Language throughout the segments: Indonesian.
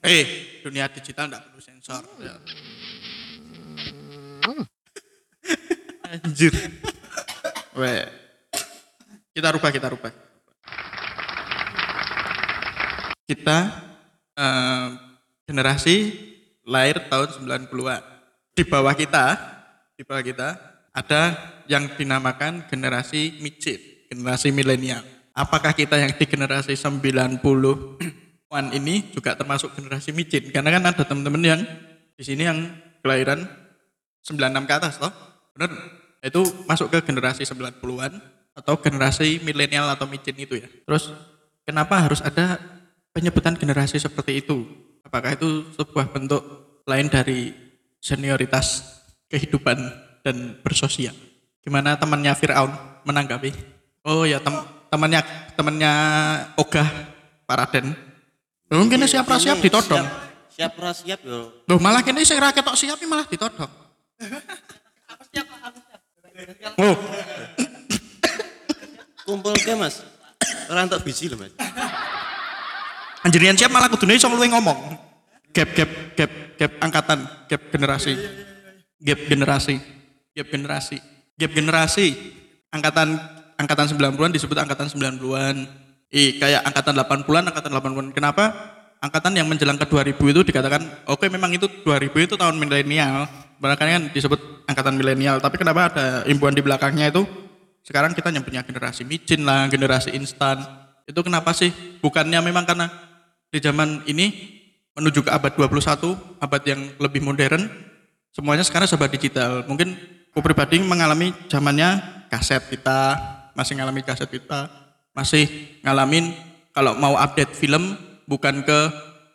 Eh, dunia digital enggak perlu sensor. Ya. Anjir. Weh. Kita rubah, kita rubah. Kita eh, generasi lahir tahun 90-an. Di bawah kita, di bawah kita ada yang dinamakan generasi micin, generasi milenial. Apakah kita yang di generasi 90-an ini juga termasuk generasi micin? Karena kan ada teman-teman yang di sini yang kelahiran 96 ke atas toh. Benar? Itu masuk ke generasi 90-an atau generasi milenial atau micin itu ya. Terus kenapa harus ada penyebutan generasi seperti itu? Apakah itu sebuah bentuk lain dari senioritas kehidupan dan bersosial? Gimana temannya Fir'aun menanggapi? Oh ya tem temannya temannya Ogah Paraden. Mungkin siap ra siap ditodong. Siap ora siap yo. Loh malah kene sing ra ketok siap malah ditodong. Oh, Kumpul ke Mas. Ora entuk biji lho Mas. anjirian siap malah kudune iso luwe ngomong. Gap gap gap gap angkatan, gap generasi. Gap generasi. Gap generasi. Gap generasi. Angkatan angkatan 90-an disebut angkatan 90-an. Eh kayak angkatan 80-an, angkatan 80-an. Kenapa? Angkatan yang menjelang ke 2000 itu dikatakan oke memang itu 2000 itu tahun milenial. Makanya kan disebut angkatan milenial. Tapi kenapa ada imbuhan di belakangnya itu sekarang kita yang punya generasi micin lah, generasi instan. Itu kenapa sih? Bukannya memang karena di zaman ini menuju ke abad 21, abad yang lebih modern, semuanya sekarang serba digital. Mungkin aku pribadi mengalami zamannya kaset kita, masih ngalami kaset kita, masih ngalamin kalau mau update film bukan ke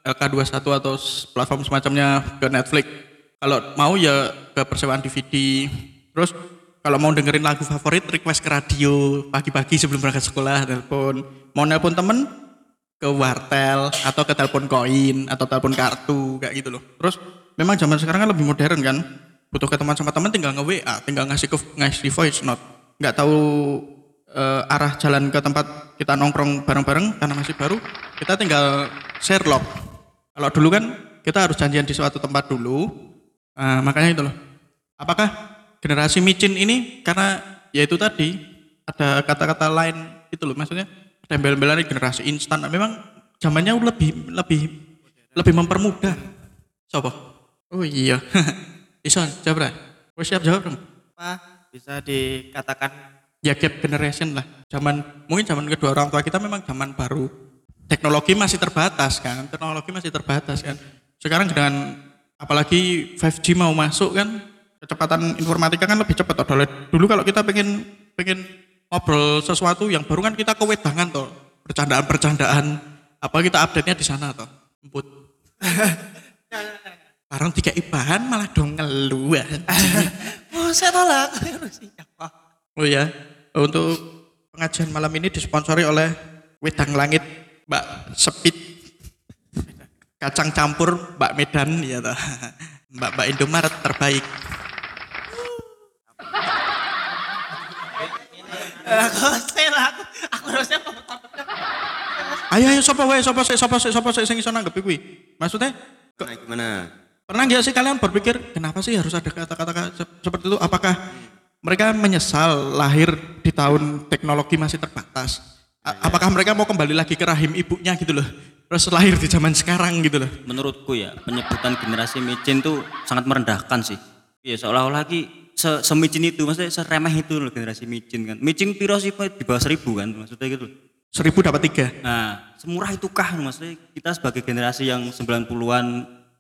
LK21 atau platform semacamnya ke Netflix. Kalau mau ya ke persewaan DVD. Terus kalau mau dengerin lagu favorit request ke radio pagi-pagi sebelum berangkat sekolah telepon. Mau nelpon temen ke wartel atau ke telepon koin atau telepon kartu kayak gitu loh. Terus memang zaman sekarang kan lebih modern kan. Butuh ketemuan sama teman tinggal nge-WA, tinggal ngasih ke, ngasih voice note. Nggak tahu eh, arah jalan ke tempat kita nongkrong bareng-bareng karena masih baru, kita tinggal share log. Kalau dulu kan kita harus janjian di suatu tempat dulu. Nah, makanya itu loh. Apakah generasi micin ini karena ya itu tadi ada kata-kata lain itu loh maksudnya ada embel-embelan generasi instan memang zamannya lebih lebih lebih mempermudah siapa oh iya Ison jawab. Wes siap jawab dong Apa bisa dikatakan ya gap generation lah. Zaman mungkin zaman kedua orang tua kita memang zaman baru. Teknologi masih terbatas kan teknologi masih terbatas kan. Sekarang dengan apalagi 5G mau masuk kan kecepatan informatika kan lebih cepat dulu kalau kita pengen pengen ngobrol sesuatu yang baru kan kita kewedangan toh. Percandaan-percandaan apa kita update nya di sana toh. Emput. Barang tiga ibahan malah dong ngeluh. Oh, saya tolak. Oh ya, untuk pengajian malam ini disponsori oleh Wedang Langit Mbak Sepit kacang campur Mbak Medan ya toh. Mbak Mbak Indomaret terbaik. Aku. Aku harusnya Ayo ayo sapa wae sapa sik sapa sik sapa sik sing iso nanggepi kuwi. Maksudnya ke- Nah, gimana? pernah nggak sih kalian berpikir kenapa sih harus ada kata-kata se- seperti itu? Apakah mereka menyesal lahir di tahun teknologi masih terbatas? A- apakah mereka mau kembali lagi ke rahim ibunya gitu loh? Terus lahir di zaman sekarang gitu loh. Menurutku ya, penyebutan generasi micin tuh sangat merendahkan sih. Iya, seolah-olah lagi se semicin itu, maksudnya seremeh itu loh generasi micin kan. Micin piro sih di bawah seribu kan, maksudnya gitu. Seribu dapat tiga. Nah, semurah itu kah maksudnya kita sebagai generasi yang 90-an,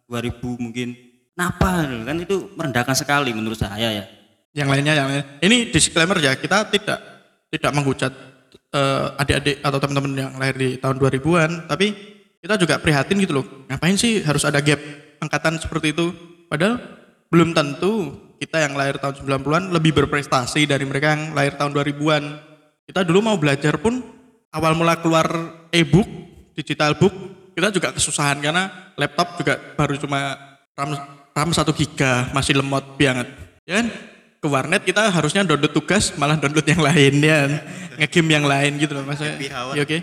2000 mungkin. Kenapa kan itu merendahkan sekali menurut saya ya. Yang lainnya yang lain. Ini disclaimer ya, kita tidak tidak menghujat eh, adik-adik atau teman-teman yang lahir di tahun 2000-an, tapi kita juga prihatin gitu loh. Ngapain sih harus ada gap angkatan seperti itu? Padahal belum tentu kita yang lahir tahun 90-an lebih berprestasi dari mereka yang lahir tahun 2000-an. Kita dulu mau belajar pun awal mula keluar e-book, digital book, kita juga kesusahan karena laptop juga baru cuma RAM RAM 1 giga, masih lemot banget. Ya kan? Ke warnet kita harusnya download tugas, malah download yang lain ya. Ngegame yang lain gitu loh maksudnya. Ya oke.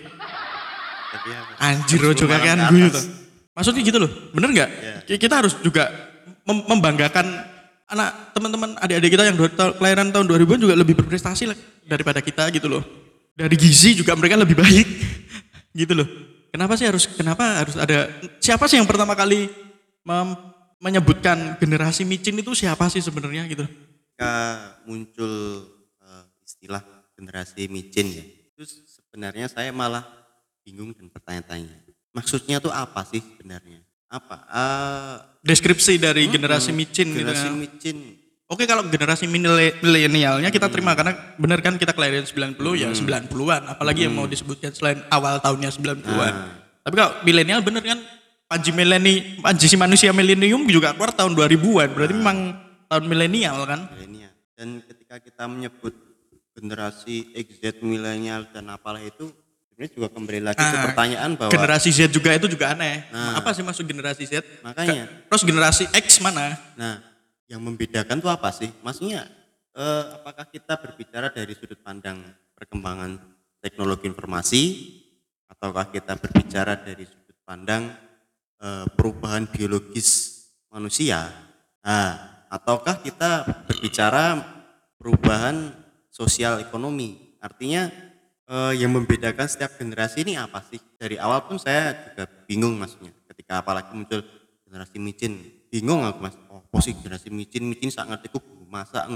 Apa? Anjir ojo kakean malam ke gue tuh. Maksudnya gitu loh, bener nggak? Iya. Kita harus juga mem- membanggakan anak teman-teman adik-adik kita yang kelahiran tahun 2000 juga lebih berprestasi lah daripada kita gitu loh. Dari gizi juga mereka lebih baik gitu loh. Kenapa sih harus kenapa harus ada siapa sih yang pertama kali menyebutkan generasi micin itu siapa sih sebenarnya gitu? Ketika muncul eh, istilah generasi micin ya itu sebenarnya saya malah bingung dan bertanya-tanya. Maksudnya tuh apa sih sebenarnya? Apa? Eh, Deskripsi dari generasi micin gitu generasi kan. micin. Oke kalau generasi milenialnya kita terima karena benar kan kita kelahiran 90 ya 90-an apalagi yang mau disebutkan selain awal tahunnya 90-an. Tapi kalau milenial bener kan Panji mileni Panji si manusia milenium juga keluar tahun 2000-an berarti memang tahun milenial kan. milenial dan ketika kita menyebut generasi X, Z, milenial dan apalah itu sebenarnya juga kembali lagi ke Ah, pertanyaan bahwa Generasi Z juga itu juga aneh. Apa sih maksud generasi Z? makanya Terus generasi X mana? Nah, yang membedakan tuh apa sih? Maksudnya, eh, apakah kita berbicara dari sudut pandang perkembangan teknologi informasi, ataukah kita berbicara dari sudut pandang eh, perubahan biologis manusia? Nah, ataukah kita berbicara perubahan sosial ekonomi? Artinya eh, yang membedakan setiap generasi ini apa sih? Dari awal pun saya juga bingung maksudnya. Ketika apalagi muncul generasi micin, bingung aku mas. Oh, sih generasi micin? Micin sak ngerti ku masak.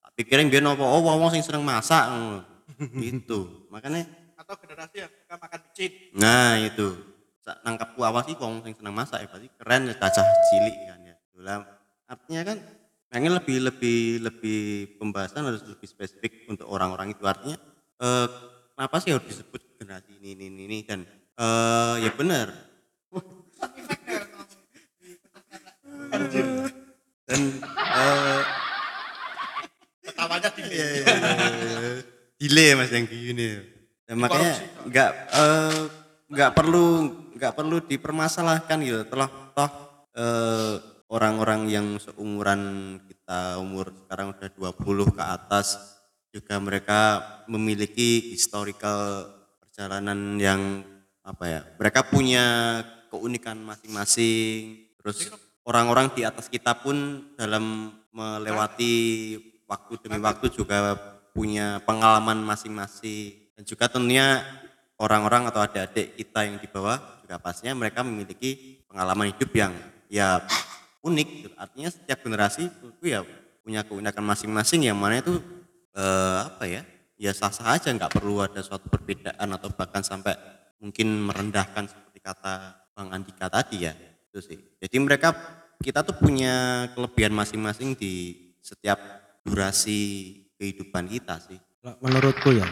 Tak pikirin biar apa? Oh, wong sing seneng masak. gitu. Makanya, Atau generasi yang suka makan micin? nah itu. Nangkapku apa sih wong sing seneng masak ya pasti keren ya cacah cilik kan ya. Itulah. Artinya kan pengen lebih lebih lebih pembahasan harus lebih spesifik untuk orang-orang itu. Artinya eh, kenapa sih harus disebut generasi ini ini ini, ini? Dan eh, ya benar. Dan eh, Ketawanya di Iya, iya, iya. delay mas yang gini. Dan makanya nggak eh, nggak perlu nggak perlu dipermasalahkan gitu. Telah toh eh, orang-orang yang seumuran kita umur sekarang udah 20 ke atas juga mereka memiliki historical perjalanan yang apa ya mereka punya keunikan masing-masing. Terus orang-orang di atas kita pun dalam melewati waktu demi waktu juga punya pengalaman masing-masing. Dan juga tentunya orang-orang atau adik-adik kita yang di bawah juga pastinya mereka memiliki pengalaman hidup yang ya unik gitu. artinya setiap generasi itu ya punya keunikan masing-masing yang mana itu eh, apa ya ya sah-sah aja nggak perlu ada suatu perbedaan atau bahkan sampai mungkin merendahkan seperti kata Bang Andika tadi ya itu sih jadi mereka kita tuh punya kelebihan masing-masing di setiap durasi kehidupan kita sih Kalau menurutku ya,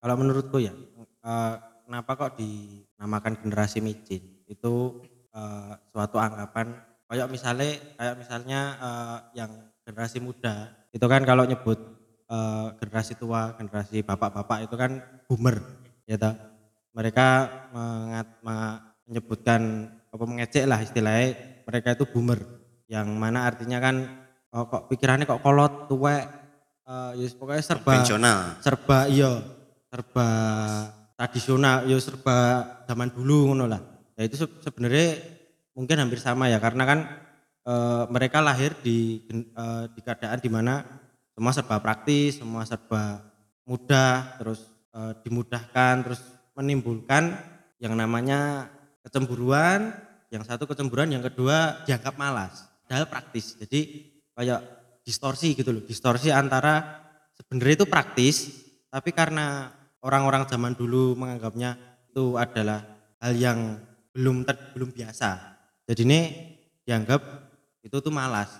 kalau menurutku ya, eh, kenapa kok dinamakan generasi micin? Itu eh, suatu anggapan kayak misalnya kayak misalnya eh, yang generasi muda itu kan kalau nyebut eh, generasi tua, generasi bapak-bapak itu kan boomer, ya toh. Mereka mengat, me- menyebutkan apa mengecek lah istilahnya mereka itu boomer. Yang mana artinya kan oh, kok pikirannya kok kolot tuwek eh ya pokoknya serba serba iya serba tradisional ya serba zaman dulu ngono lah ya itu se- sebenarnya mungkin hampir sama ya karena kan eh, mereka lahir di eh, di keadaan di mana semua serba praktis semua serba mudah terus eh, dimudahkan terus menimbulkan yang namanya kecemburuan yang satu kecemburuan yang kedua dianggap malas. Padahal praktis jadi kayak distorsi gitu loh distorsi antara sebenarnya itu praktis tapi karena orang-orang zaman dulu menganggapnya itu adalah hal yang belum ter- belum biasa. Jadi ini dianggap itu tuh malas.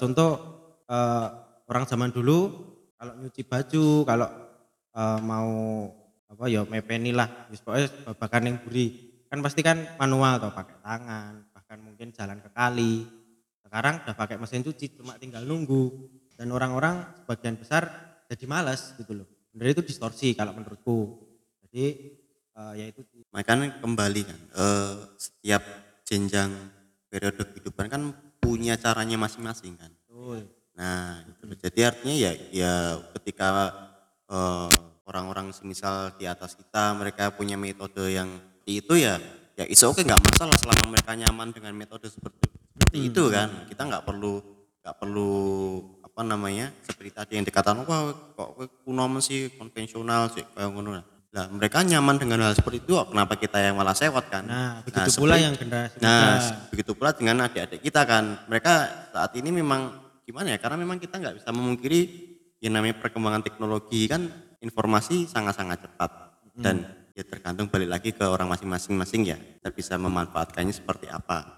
Contoh eh, orang zaman dulu kalau nyuci baju kalau eh, mau apa ya mepeni lah. Wis pokoknya babakan yang buri. Kan pasti kan manual atau pakai tangan bahkan mungkin jalan ke kali. Sekarang udah pakai mesin cuci cuma tinggal nunggu. Dan orang-orang sebagian besar jadi malas gitu loh. Sebenarnya itu distorsi kalau menurutku. Jadi eh, ya itu makanya kembali kan. Eh, setiap jenjang periode kehidupan kan punya caranya masing-masing kan. Betul. Nah, itu. jadi artinya ya ya ketika eh, orang-orang semisal di atas kita mereka punya metode yang itu ya ya iso oke nggak masalah selama mereka nyaman dengan metode seperti seperti itu kan. Kita nggak perlu nggak perlu apa namanya seperti tadi yang dikatakan wah kok kuno sih konvensional sih kayak ngono lah mereka nyaman dengan hal seperti itu kenapa kita yang malah sewot kan? Nah, begitu pula seperti- yang generasi nah begitu pula dengan adik-adik kita kan? Mereka saat ini memang gimana ya karena memang kita nggak bisa memungkiri yang namanya perkembangan teknologi kan? Informasi sangat-sangat cepat. Dan ya tergantung balik lagi ke orang masing-masing masing ya kita bisa memanfaatkannya seperti apa